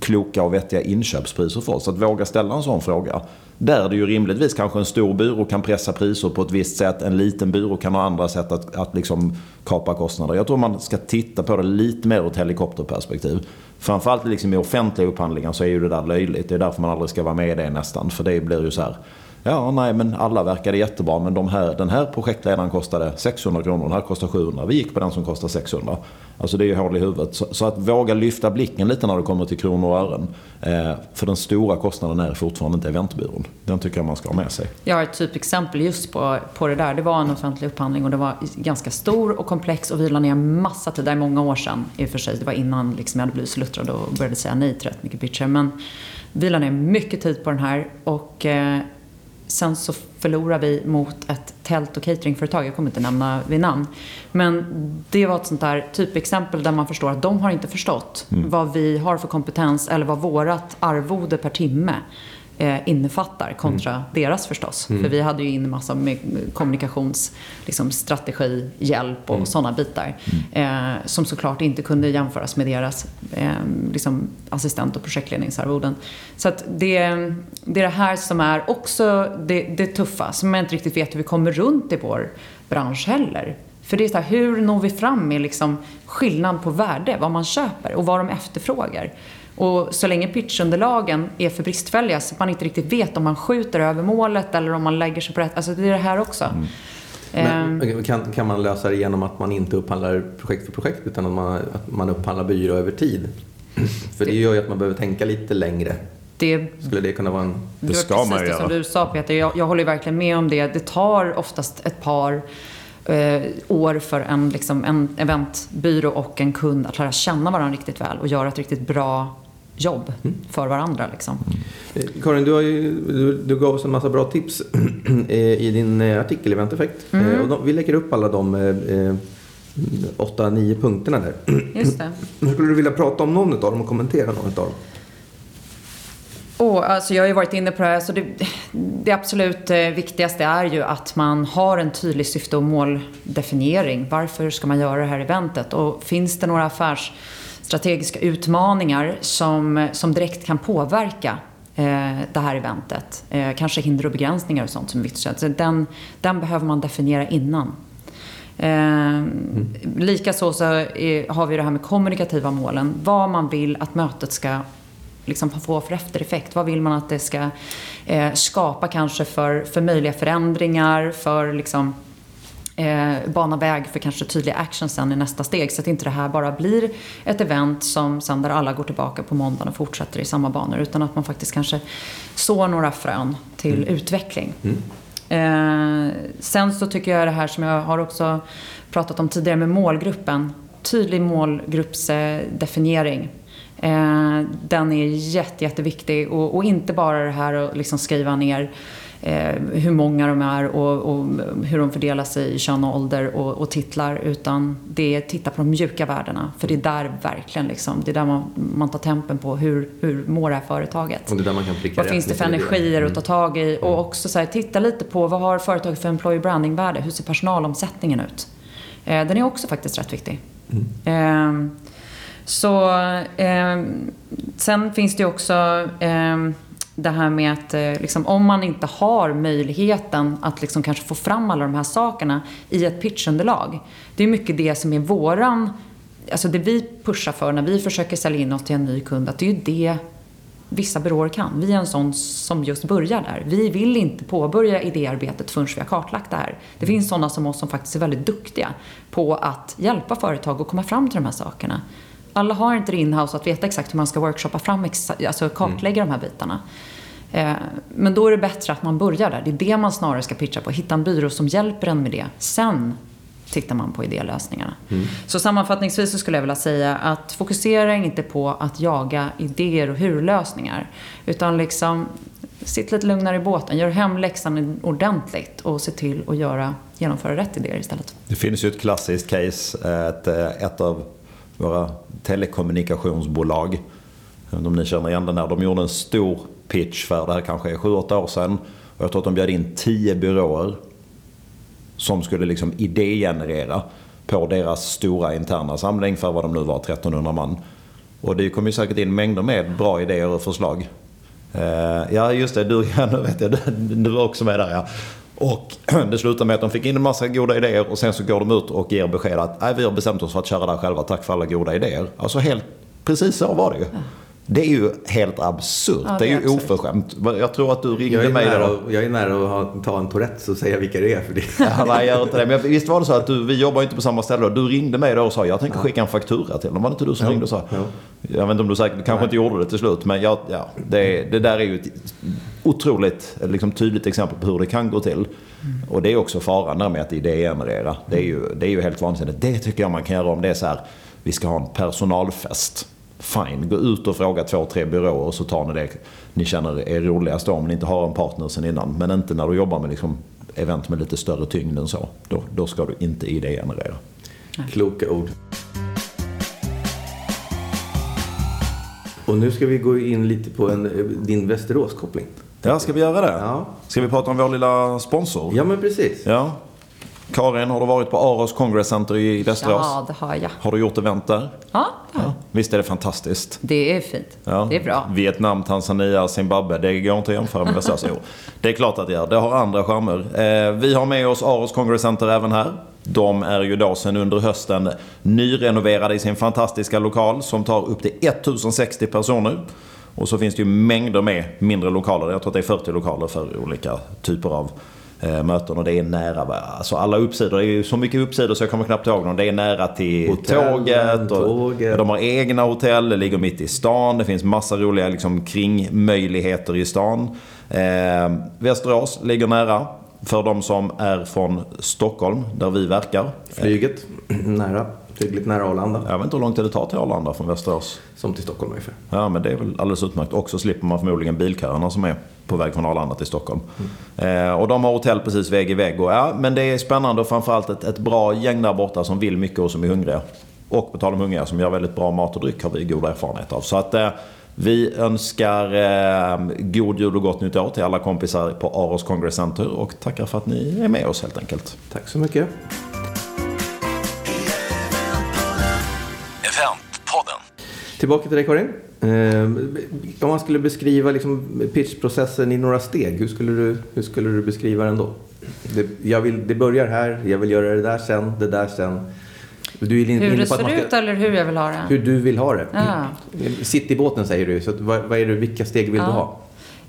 kloka och vettiga inköpspriser för oss? Att våga ställa en sån fråga. Där det ju rimligtvis kanske en stor byrå kan pressa priser på ett visst sätt. En liten byrå kan ha andra sätt att, att liksom kapa kostnader. Jag tror man ska titta på det lite mer ur ett helikopterperspektiv. Framförallt liksom i offentliga upphandlingar så är ju det där löjligt. Det är därför man aldrig ska vara med i det nästan. För det blir ju så här. Ja, nej, men alla verkade jättebra. Men de här, den här projektledaren kostade 600 kronor, den här kostar 700. Vi gick på den som kostar 600. Alltså det är ju hål i huvudet. Så, så att våga lyfta blicken lite när det kommer till kronor och ören. Eh, för den stora kostnaden är fortfarande inte eventbyrån. Den tycker jag man ska ha med sig. Jag har ett typexempel just på, på det där. Det var en offentlig upphandling och det var ganska stor och komplex och vi la ner massa tid. Det är många år sedan i och för sig. Det var innan liksom jag hade blivit så luttrad och började säga nej till rätt mycket pitcher. Men vi la ner mycket tid på den här och eh, sen så förlorade vi mot ett tält och cateringföretag. Jag kommer inte nämna vid namn. Men det var ett sånt där typexempel där man förstår att de har inte förstått vad vi har för kompetens eller vad vårat arvode per timme eh, innefattar kontra deras förstås. För vi hade ju in massa med kommunikations, liksom, hjälp och sådana bitar. Eh, som såklart inte kunde jämföras med deras eh, liksom, assistent och projektledningsarvoden. Så att det, det är det här som är också det, det tuffa, som jag inte riktigt vet hur vi kommer runt i vår bransch heller. För det är så här, hur når vi fram med liksom skillnad på värde, vad man köper och vad de efterfrågar. Och så länge pitchunderlagen är för bristfälliga så att man inte riktigt vet om man skjuter över målet eller om man lägger sig på rätt... Alltså det är det här också. Ehm, Men kan, kan man lösa det genom att man inte upphandlar projekt för projekt utan att man, att man upphandlar byrå över tid? För det gör ju att man behöver tänka lite längre. det Skulle det kunna vara en... Det ska man ju det göra. som du sa Peter. Jag, jag håller verkligen med om det. Det tar oftast ett par eh, år för en, liksom, en eventbyrå och en kund att lära känna varandra riktigt väl och göra ett riktigt bra jobb för varandra. Liksom. Eh, Karin, du, har ju, du, du gav oss en massa bra tips eh, i din eh, artikel Event Effect. Mm. Och de, vi lägger upp alla de eh, åtta, nio punkterna där. Just det. Skulle du vilja prata om någon av dem och kommentera någon av dem? Oh, alltså jag har ju varit inne på det här. Så det, det absolut viktigaste är ju att man har en tydlig syfte och måldefiniering. Varför ska man göra det här eventet? Och finns det några strategiska utmaningar som, som direkt kan påverka eh, det här eventet? Eh, kanske hinder och begränsningar och sånt som är viktigt. Så den, den behöver man definiera innan. Eh, Likaså så har vi det här med kommunikativa målen. Vad man vill att mötet ska liksom få för eftereffekt. Vad vill man att det ska eh, skapa kanske för, för möjliga förändringar, för liksom eh, bana väg för kanske tydliga action sen i nästa steg. Så att inte det här bara blir ett event som sen där alla går tillbaka på måndagen och fortsätter i samma banor. Utan att man faktiskt kanske sår några frön till utveckling. Eh, sen så tycker jag det här som jag har också pratat om tidigare med målgruppen. Tydlig målgruppsdefiniering. Eh, den är jätte, jätteviktig och, och inte bara det här att liksom skriva ner eh, hur många de är och, och hur de fördelar sig i kön och ålder och, och titlar utan det är att titta på de mjuka värdena. För det är där verkligen liksom, det är där man, man tar tempen på hur, hur mår det här företaget. Och det är där man kan pricka Vad finns det för energier att ta tag i? Och också så här, titta lite på vad har företaget för employer branding-värde? Hur ser personalomsättningen ut? Eh, den är också faktiskt rätt viktig. Eh, så eh, sen finns det ju också eh, det här med att eh, liksom, om man inte har möjligheten att liksom kanske få fram alla de här sakerna i ett pitchunderlag. Det är mycket det som är våran, alltså det vi pushar för när vi försöker sälja in oss till en ny kund, att det är ju det vissa byråer kan. Vi är en sån som just börjar där. Vi vill inte påbörja idéarbetet förrän vi har kartlagt det här. Det finns sådana som oss som faktiskt är väldigt duktiga på att hjälpa företag att komma fram till de här sakerna. Alla har inte det inhouse att veta exakt hur man ska workshoppa fram, alltså kartlägga de här bitarna. Eh, Men då är det bättre att man börjar där. Det är det man snarare ska pitcha på. Hitta en byrå som hjälper en med det. Sen tittar man på idélösningarna. Så sammanfattningsvis så skulle jag vilja säga att fokusera inte på att jaga idéer och hur-lösningar. Utan liksom sitt lite lugnare i båten, gör hemläxan ordentligt och se till att göra, genomföra rätt idéer istället. Det finns ju ett klassiskt case. Ett, ett av våra telekommunikationsbolag, jag vet inte om ni känner igen den här, de gjorde en stor pitch för det här kanske är 7-8 år sedan. Och jag tror att de bjöd in 10 byråer som skulle liksom idégenerera på deras stora interna samling för vad de nu var, 1300 man. Och det kom ju säkert in mängder med bra idéer och förslag. Eh, ja, just det. Du, ja, nu vet jag, du, du var också med där ja. Och det slutade med att de fick in en massa goda idéer och sen så går de ut och ger besked att Nej, vi har bestämt oss för att köra där själva. Tack för alla goda idéer. Alltså helt, precis så var det ju. Det är ju helt absurt. Ja, det är det är ju absurt. oförskämt. Jag tror att du ringde mig då. jag är nära att ta en Tourettes och säga vilka det är. För det. Ja, nej, jag gör inte det. Men visst var det så att du, vi jobbar inte på samma ställe. Du ringde mig då och sa jag tänker skicka en faktura till dem. Var det inte du som Jo, ringde och sa? jo. Jag vet inte om du säkert, kanske inte gjorde det till slut. Men jag, ja, det, det där är ju ett otroligt liksom, tydligt exempel på hur det kan gå till. Och det är också faran där med att idégenerera. Det är, ju, det är ju helt vansinnigt. Det tycker jag man kan göra om det är så här. Vi ska ha en personalfest. Fine, gå ut och fråga två, tre byråer och så tar ni det ni känner är roligast om ni inte har en partner sen innan. Men inte när du jobbar med liksom event med lite större tyngd än så. Då, då ska du inte idégenerera. Kloka ord. Och nu ska vi gå in lite på en, eh, din Västerås-koppling. Ja, ska vi göra det? Ja. Ska vi prata om vår lilla sponsor? Ja, men precis. Ja. Karin, har du varit på Aros Congress Center i Västerås? Ja, det har jag. Har du gjort event där? Ja, det har jag. Visst är det fantastiskt? Det är fint. Ja. Det är bra. Vietnam, Tanzania, Zimbabwe. Det går inte att jämföra med Västerås. Jo, det är klart att det gör. Det har andra charmer. Eh, vi har med oss Aros Congress Center även här. De är ju då sen under hösten nyrenoverade i sin fantastiska lokal som tar upp till 1060 personer. Och så finns det ju mängder med mindre lokaler. Jag tror att det är 40 lokaler för olika typer av möten och det är nära. Alltså alla uppsidor, det är ju så mycket uppsidor så jag kommer knappt ihåg dem. Det är nära till Hotellen, tåget. Och tåget. De har egna hotell, det ligger mitt i stan. Det finns massa roliga liksom, kringmöjligheter i stan. Eh, Västerås ligger nära. för de som är från Stockholm, där vi verkar. Flyget, nära. Hyggligt nära Arlanda. Jag vet inte hur lång tid det tar till Arlanda från Västerås. Som till Stockholm ungefär. Ja, men det är väl alldeles utmärkt. Och så slipper man förmodligen bilköerna som är på väg från Arlanda till Stockholm. Mm. Eh, och de har hotell precis vägg i vägg. Och, ja, men det är spännande och framförallt ett, ett bra gäng där borta som vill mycket och som är hungriga. Och på tal om hungriga, som gör väldigt bra mat och dryck har vi goda erfarenheter av. Så att eh, vi önskar eh, god jul och gott nytt år till alla kompisar på Aros Congress Center och tackar för att ni är med oss helt enkelt. Tack så mycket. Tillbaka till dig Karin. Eh, om man skulle beskriva liksom pitchprocessen i några steg, hur skulle du, hur skulle du beskriva den då? Det, jag vill, det börjar här, jag vill göra det där sen, det där sen. Du är in, hur det ser ska, ut eller hur jag vill ha det? Hur du vill ha det. Ja. Sitt i båten säger du, så vad, vad är det, vilka steg vill ja. du ha?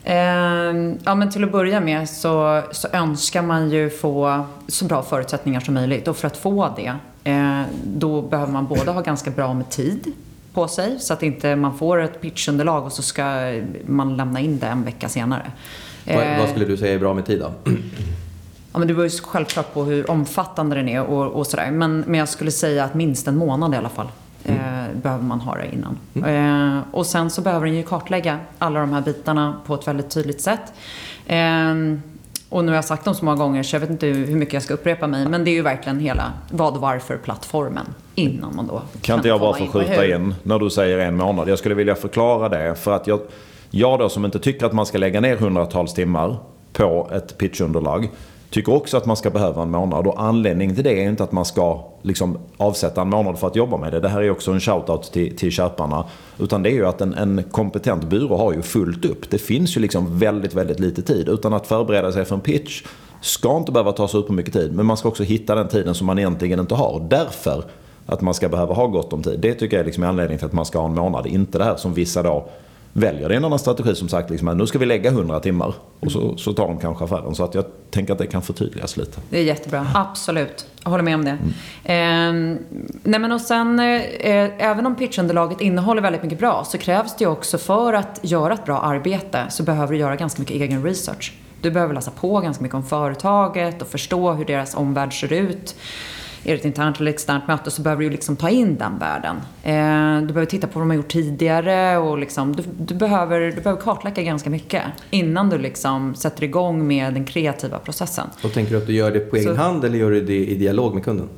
Eh, ja, men till att börja med så, så önskar man ju få så bra förutsättningar som möjligt. Och för att få det, eh, då behöver man både ha ganska bra med tid på sig så att inte man får ett pitchunderlag och så ska man lämna in det en vecka senare. Eh, vad, vad eh, skulle du säga är bra med tid då? Ja, men det beror ju självklart på hur omfattande den är och, och sådär. Men, men jag skulle säga att minst en månad i alla fall. Mm. Eh, behöver man ha det innan. Mm. Eh, och sen så behöver den ju kartlägga alla de här bitarna på ett väldigt tydligt sätt. Eh, och nu har jag sagt dem så många gånger så jag vet inte hur mycket jag ska upprepa mig. Men det är ju verkligen hela vad, varför, plattformen innan man då Kan inte jag bara få skjuta in när du säger en månad? Jag skulle vilja förklara det. För att jag, jag då som inte tycker att man ska lägga ner hundratals timmar på ett pitchunderlag tycker också att man ska behöva en månad. Och anledningen till det är inte att man ska liksom avsätta en månad för att jobba med det. Det här är också en shoutout till, till köparna. Utan det är ju att en, en kompetent byrå har ju fullt upp. Det finns ju liksom väldigt, väldigt lite tid. Utan att förbereda sig för en pitch ska inte behöva ta så mycket tid. Men man ska också hitta den tiden som man egentligen inte har. Därför att man ska behöva ha gott om tid. Det tycker jag är liksom anledningen till att man ska ha en månad. Inte det här som vissa då väljer det en annan strategi som sagt liksom, nu ska vi lägga 100 timmar och så, så tar de kanske affären. Så att jag tänker att det kan förtydligas lite. Det är jättebra, absolut. Jag håller med om det. Mm. Eh, nej men och sen, eh, även om pitchunderlaget innehåller väldigt mycket bra så krävs det ju också för att göra ett bra arbete så behöver du göra ganska mycket egen research. Du behöver läsa på ganska mycket om företaget och förstå hur deras omvärld ser ut är det ett internt eller externt möte så behöver du liksom ta in den världen. Eh, du behöver titta på vad de har gjort tidigare och liksom, du, du, behöver, du behöver kartlägga ganska mycket innan du liksom sätter igång med den kreativa processen. Och tänker du att du gör det på egen så, hand eller gör du det i dialog med kunden?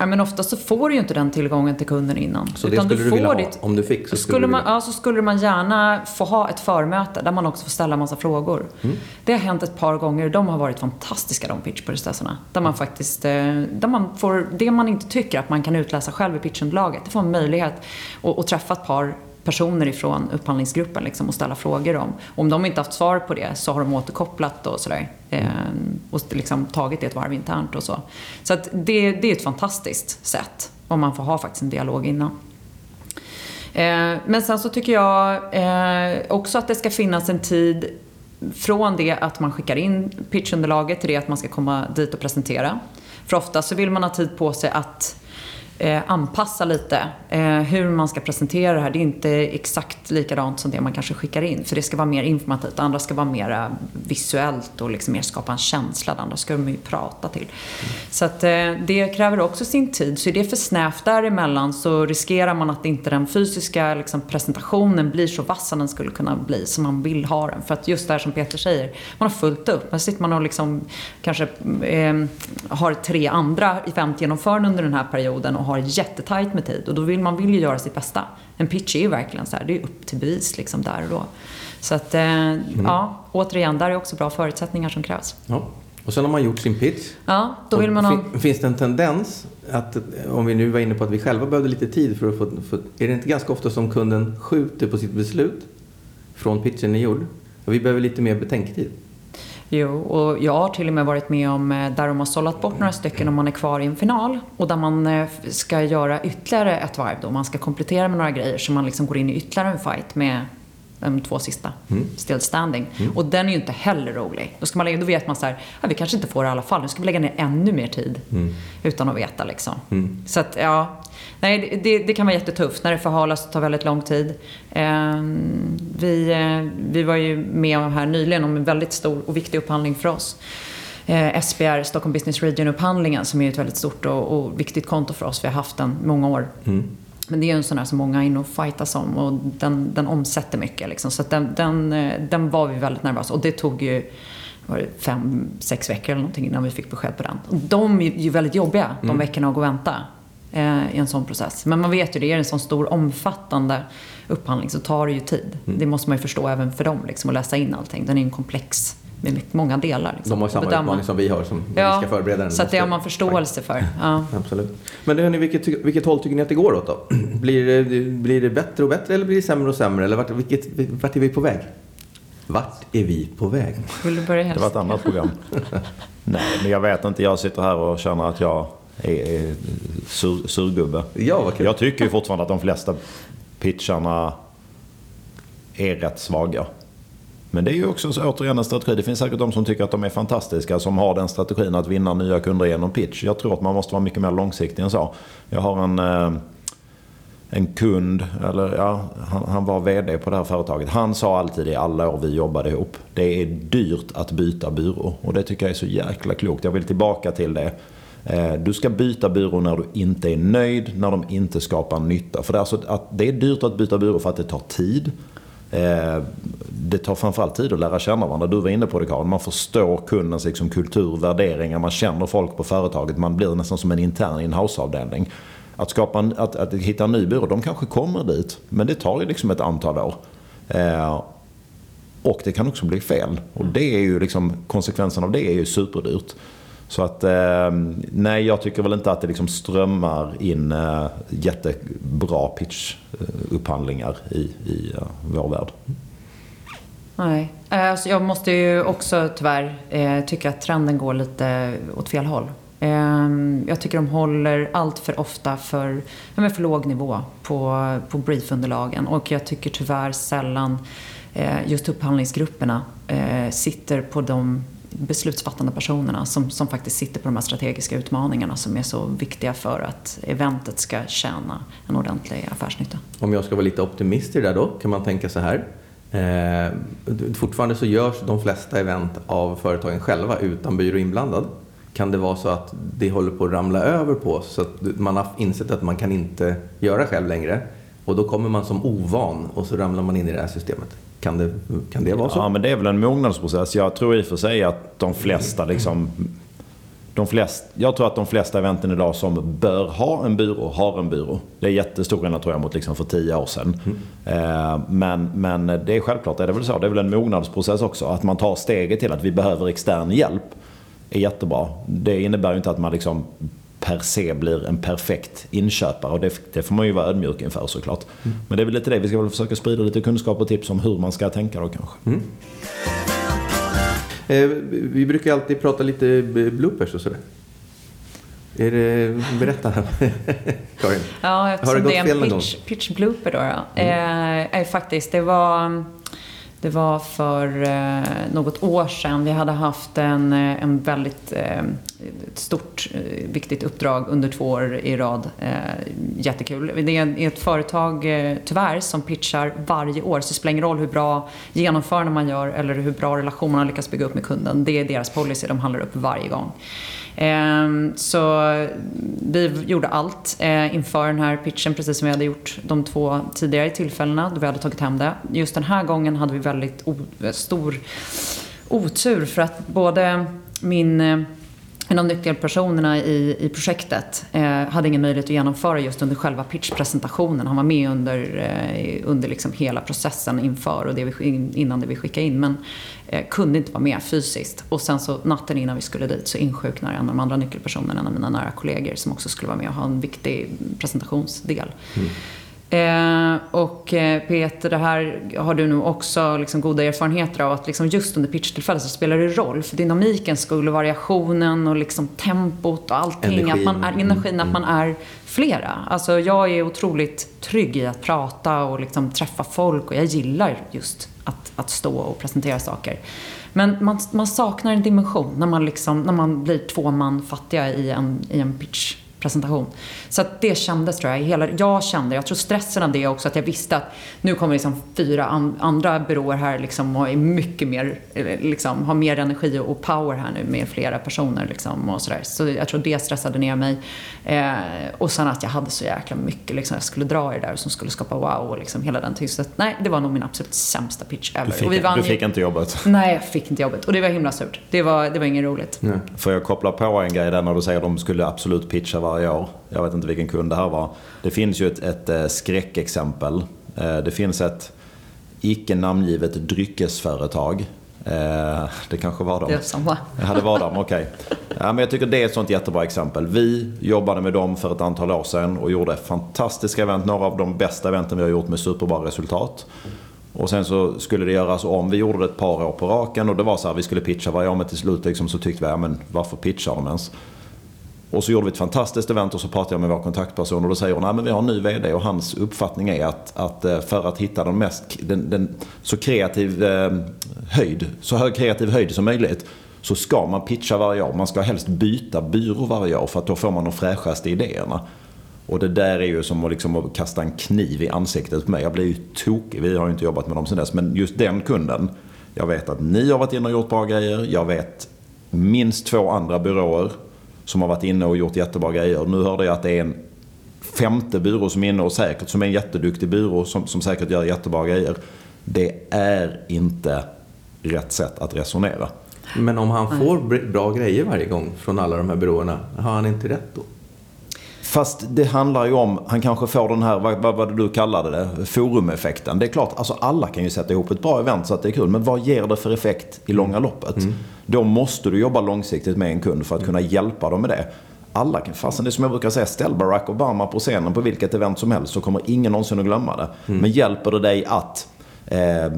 Ja, men ofta så får du ju inte den tillgången till kunden innan. Så det skulle du, du vilja ha? Ditt, om du fick? Så skulle, skulle man, ja, så skulle man gärna få ha ett förmöte där man också får ställa massa frågor. Mm. Det har hänt ett par gånger. De har varit fantastiska de pitchprocesserna. Där man faktiskt, eh, där man får det man inte tycker att man kan utläsa själv i pitchunderlaget. Det får man möjlighet att, att träffa ett par personer ifrån upphandlingsgruppen liksom, och ställa frågor om. Om de inte haft svar på det så har de återkopplat och sådär. Eh, och liksom tagit det ett varv internt och så. Så att det, det är ett fantastiskt sätt om man får ha faktiskt en dialog innan. Eh, men sen så tycker jag eh, också att det ska finnas en tid från det att man skickar in pitchunderlaget till det att man ska komma dit och presentera. För ofta så vill man ha tid på sig att eh, anpassa lite eh, hur man ska presentera det här. Det är inte exakt likadant som det man kanske skickar in. För det ska vara mer informativt. Det andra ska vara mer visuellt och liksom mer skapa en känsla. Det andra ska de ju prata till. Mm. Så att eh, det kräver också sin tid. Så är det för snävt däremellan så riskerar man att inte den fysiska liksom, presentationen blir så vass som den skulle kunna bli. Som man vill ha den. För att just det här som Peter säger. Man har fullt upp. här sitter man och liksom kanske eh, har tre andra eventgenomförande under den här perioden och har jättetajt med tid och då vill man vill ju göra sitt bästa. En pitch är ju verkligen så här, det är upp till bevis liksom där och då. Så att, eh, mm. ja, återigen, där är också bra förutsättningar som krävs. Ja. Och sen har man gjort sin pitch. Ja, då vill man ha... Finns det en tendens att, om vi nu var inne på att vi själva behövde lite tid för att få... För, är det inte ganska ofta som kunden skjuter på sitt beslut från pitchen ni gjorde? Och vi behöver lite mer betänketid. Jo, och jag har till och med varit med om eh, där de har sållat bort några stycken om man är kvar i en final och där man eh, ska göra ytterligare ett varv då. Man ska komplettera med några grejer så man liksom går in i ytterligare en fight med de två sista. Mm. Still standing. Mm. Och den är ju inte heller rolig. Då, ska man lägga, då vet man så här, ja, vi kanske inte får det i alla fall. Nu ska vi lägga ner ännu mer tid. Mm. Utan att veta liksom. Mm. Så att, ja. Nej, det, det, kan vara jättetufft när det förhalas och tar väldigt lång tid. Eh, vi, eh, vi var ju med här nyligen om en väldigt stor och viktig upphandling för oss. eh, SBR, Stockholm Business Region-upphandlingen som är ett väldigt stort och, och, viktigt konto för oss. Vi har haft den många år. Men det är en sån här som många är inne och fightas om och den, den omsätter mycket. Liksom. Så den, den, eh, den var vi väldigt nervösa och det tog ju var det fem, sex veckor eller någonting innan vi fick besked på den. Och de är ju väldigt jobbiga, de mm. veckorna att gå och vänta eh, i en sån process. Men man vet ju, det är en sån stor omfattande upphandling så tar det ju tid. Mm. Det måste man ju förstå även för dem, liksom, att läsa in allting. Den är ju komplex med mycket, många delar. Liksom, de har samma utmaning som vi har som ja, vi ska förbereda den. Så det har man förståelse för. Ja. Absolut. Men hörni, vilket, vilket håll tycker ni att det går åt då? Blir det, blir det bättre och bättre eller blir det sämre och sämre? Eller vart, vilket, vart är vi på väg? Vart är vi på väg? Vill du börja helst? Det var ett annat program. Nej, men jag vet inte. Jag sitter här och känner att jag är sur, surgubbe. Ja, vad kul. Jag tycker ju fortfarande att de flesta pitcharna är rätt svaga. Men det är ju också så, återigen en strategi. Det finns säkert de som tycker att de är fantastiska som har den strategin att vinna nya kunder genom pitch. Jag tror att man måste vara mycket mer långsiktig än så. Jag har en, eh, en kund, eller ja, han, han, var VD på det här företaget. Han sa alltid i alla år vi jobbade ihop. Det är dyrt att byta byrå. Och det tycker jag är så jäkla klokt. Jag vill tillbaka till det. Eh, du ska byta byrå när du inte är nöjd, när de inte skapar nytta. För det är, alltså att det är dyrt att byta byrå för att det tar tid. Eh, det tar framförallt tid att lära känna varandra. Du var inne på det Karin. Man förstår kundens liksom, kultur, värderingar, man känner folk på företaget. Man blir nästan som en intern in-house-avdelning. Att, skapa en, att, att hitta en ny byrå, de kanske kommer dit. Men det tar ju liksom ett antal år. Eh, och det kan också bli fel. Och det är ju liksom, konsekvensen av det är ju superdyrt. Så att eh, nej, jag tycker väl inte att det liksom strömmar in eh, jättebra pitchupphandlingar eh, i, i eh, vår värld. Nej, eh, alltså jag måste ju också tyvärr eh, tycka att trenden går lite åt fel håll. Eh, jag tycker de håller allt för ofta för, för låg nivå på, på briefunderlagen och jag tycker tyvärr sällan eh, just upphandlingsgrupperna eh, sitter på de beslutsfattande personerna som, som faktiskt sitter på de här strategiska utmaningarna som är så viktiga för att eventet ska tjäna en ordentlig affärsnytta. Om jag ska vara lite optimist i det där då kan man tänka så här. Eh, fortfarande så görs de flesta event av företagen själva utan byrå inblandad. Kan det vara så att det håller på att ramla över på oss så att man har insett att man kan inte göra själv längre och då kommer man som ovan och så ramlar man in i det här systemet? Kan det, kan det vara så? Ja, men det är väl en mognadsprocess. Jag tror i och för sig att de flesta liksom... De flest, jag tror att de flesta eventen idag som bör ha en byrå, har en byrå. Det är jättestor skillnad tror jag mot liksom för tio år sedan. Mm. Eh, men, men det är självklart, är det väl så. Det är väl en mognadsprocess också. Att man tar steget till att vi behöver extern hjälp är jättebra. Det innebär ju inte att man liksom per se blir en perfekt inköpare. Och det, det får man ju vara ödmjuk inför såklart. Mm. Men det är väl lite det, vi ska väl försöka sprida lite kunskap och tips om hur man ska tänka då kanske. Mm. Eh, vi brukar alltid prata lite bloopers och sådär. Är det, berätta Karin. Ja, Har det, gått det är en pitch, pitch blooper då. då. Mm. Eh, faktiskt, det var det var för eh, något år sedan. Vi hade haft en, eh, en väldigt eh, ett stort, eh, viktigt uppdrag under två år i rad. Eh, jättekul. Det är ett företag, eh, tyvärr, som pitchar varje år. Så det spelar ingen roll hur bra genomförande man gör eller hur bra relation man lyckas bygga upp med kunden. Det är deras policy, de handlar upp varje gång. Ehm, så vi gjorde allt inför den här pitchen, precis som vi hade gjort de två tidigare tillfällena då vi hade tagit hem det. Just den här gången hade vi väldigt stor otur för att både min en av nyckelpersonerna i, i projektet eh, hade ingen möjlighet att genomföra just under själva pitchpresentationen. Han var med under, eh, under liksom hela processen inför och det vi, innan det vi skickade in. Men eh, kunde inte vara med fysiskt. Och sen så natten innan vi skulle dit så insjuknade en av de andra nyckelpersonerna, en av mina nära kollegor som också skulle vara med och ha en viktig presentationsdel. Mm. Eh, och eh, Peter, det här har du nog också liksom goda erfarenheter av att liksom just under pitchtillfället så spelar det roll för dynamiken skull och variationen och liksom tempot och allting. Energin. Att man är, energin, mm. att man är flera. Alltså jag är otroligt trygg i att prata och liksom träffa folk och jag gillar just att, att stå och presentera saker. Men man, man saknar en dimension när man, liksom, när man blir två man fattiga i en, i en pitch presentation. Så det kändes tror jag. Hela, jag kände, jag tror stressen av det också, att jag visste att nu kommer liksom fyra an, andra byråer här liksom och är mycket mer, liksom, har mer energi och power här nu med flera personer liksom och sådär. Så jag tror det stressade ner mig. Eh, och sen att jag hade så jäkla mycket liksom, jag skulle dra i det där som skulle skapa wow och liksom hela den tysten. Nej, det var nog min absolut sämsta pitch ever. Du fick, och vi vann du fick inte jobbet. Nej, jag fick inte jobbet. Och det var himla surt. Det var, det var inget roligt. Nej. Får jag koppla på en grej där när du säger att de skulle absolut pitcha varje år. Jag vet inte vilken kund det här var. Det finns ju ett, ett eh, skräckexempel. Eh, Det finns ett icke namngivet dryckesföretag. Eh, Det kanske var dem. Det samma. Ja, det var dem. Okej. Ja, men jag tycker det är ett sånt jättebra exempel. Vi jobbade med dem för ett antal år sedan och gjorde fantastiska event. Några av de bästa eventen vi har gjort med superbra resultat. Och sen så skulle det göras om. Vi gjorde det ett par år på raken och det var så här, vi skulle pitcha varje år men till slut liksom så tyckte vi, ja men varför pitchar de ens? Och så gjorde vi ett fantastiskt event och så pratade jag med vår kontaktperson och då säger hon att vi har en ny VD och hans uppfattning är att, att eh, för att hitta den mest, den, den, så kreativ eh, höjd, så hög kreativ höjd som möjligt så ska man pitcha varje år. Man ska helst byta byrå varje år för att då får man de fräschaste idéerna. Och det där är ju som att, liksom att kasta en kniv i ansiktet på mig. Jag blir ju tokig. Vi har ju inte jobbat med dem sen dess. Men just den kunden. Jag vet att ni har varit inne och gjort bra grejer. Jag vet minst två andra byråer som har varit inne och gjort jättebra grejer. Nu hörde jag att det är en femte byrå som är inne och säkert, som är en jätteduktig byrå som, som säkert gör jättebra grejer. Det är inte rätt sätt att resonera. Men om han får br- bra grejer varje gång från alla de här byråerna, har han inte rätt då? Fast det handlar ju om, han kanske får den här, vad, vad, vad du kallade det, forumeffekten. Det är klart, alltså alla kan ju sätta ihop ett bra event så att det är kul. Men vad ger det för effekt i långa loppet? Då måste du jobba långsiktigt med en kund för att kunna hjälpa dem med det. Alla kan, fasen det är som jag brukar säga, ställ Barack Obama på scenen på vilket event som helst så kommer ingen någonsin att glömma det. Men hjälper det dig att eh,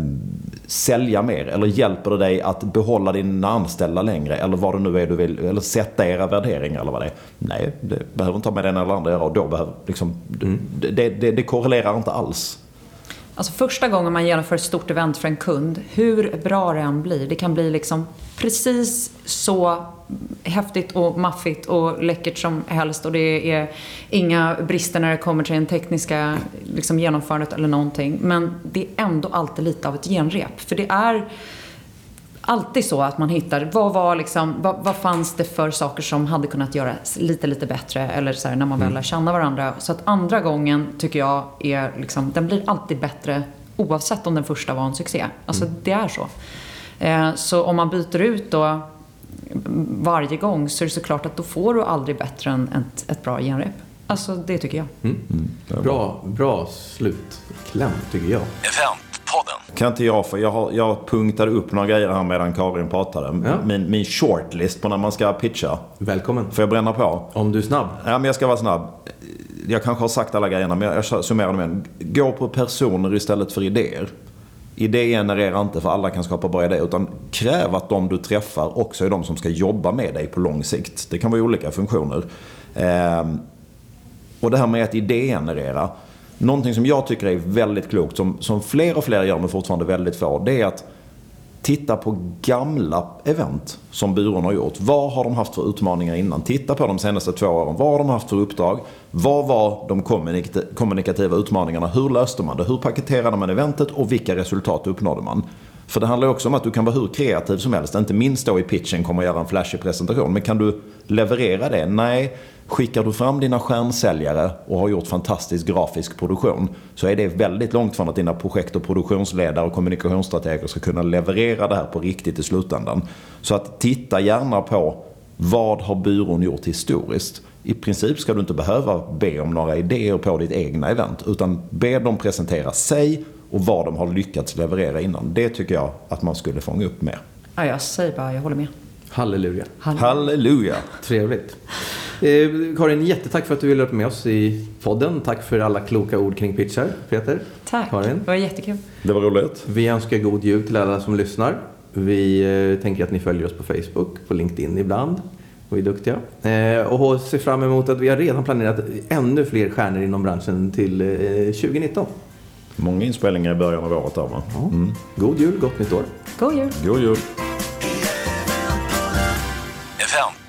sälja mer? Eller hjälper det dig att behålla dina anställda längre? Eller vad det nu är du vill, eller sätta era värderingar eller vad det är. Nej, det behöver inte ha med den eller andra att göra och då behöver, liksom, det, det, det korrelerar inte alls. Alltså första gången man genomför ett stort event för en kund, hur bra det än blir, det kan bli liksom precis så häftigt och maffigt och läckert som helst och det är inga brister när det kommer till det tekniska liksom, genomförandet eller någonting. Men det är ändå alltid lite av ett genrep. För det är alltid så att man hittar, vad var liksom, vad, vad fanns det för saker som hade kunnat göras lite, lite bättre eller så här, när man väl lär känna varandra. Så att andra gången tycker jag är liksom, den blir alltid bättre oavsett om den första var en succé. Alltså det är så. Eh, så om man byter ut då varje gång så är det såklart att då får du aldrig bättre än ett, ett bra genrep. Alltså det tycker jag. Bra, bra slutkläm tycker jag. Eventpodden. Kan inte jag, för jag, har, jag punktade upp några grejer här medan Karin pratade. Ja. Min, min shortlist på när man ska pitcha. Välkommen. Får jag bränna på? Om du är snabb. Ja, men jag ska vara snabb. Jag kanske har sagt alla grejerna, men jag summerar dem igen. Gå på personer istället för idéer. Idé genererar inte för alla kan skapa bra idéer. Utan kräv att de du träffar också är de som ska jobba med dig på lång sikt. Det kan vara olika funktioner. Ehm, och det här med att idégenerera. Någonting som jag tycker är väldigt klokt, som, som fler och fler gör men fortfarande väldigt få. Det är att titta på gamla event som byrån har gjort. Vad har de haft för utmaningar innan? Titta på de senaste två åren. Vad har de haft för uppdrag? Vad var de kommunikativa utmaningarna? Hur löste man det? Hur paketerade man eventet? Och vilka resultat uppnådde man? För det handlar också om att du kan vara hur kreativ som helst. Inte minst då i pitchen kommer att göra en flashig presentation. Men kan du leverera det? Nej. Skickar du fram dina stjärnsäljare och har gjort fantastisk grafisk produktion så är det väldigt långt från att dina projekt och produktionsledare och kommunikationsstrateger ska kunna leverera det här på riktigt i slutändan. Så att titta gärna på vad har byrån gjort historiskt? I princip ska du inte behöva be om några idéer på ditt egna event utan be dem presentera sig och vad de har lyckats leverera innan. Det tycker jag att man skulle fånga upp mer. Ja, jag säger bara, jag håller med. Halleluja. Halleluja! Trevligt. Eh, Karin, jättetack för att du ville vara med oss i podden. Tack för alla kloka ord kring pitchar, Peter. Tack, Karin. det var jättekul. Det var roligt. Vi önskar god jul till alla som lyssnar. Vi eh, tänker att ni följer oss på Facebook, på LinkedIn ibland. Och är duktiga. Eh, och ser fram emot att vi har redan planerat ännu fler stjärnor inom branschen till eh, 2019. Många inspelningar i början av året där va? Ja. God jul, gott nytt år. God jul! God jul! ZFM.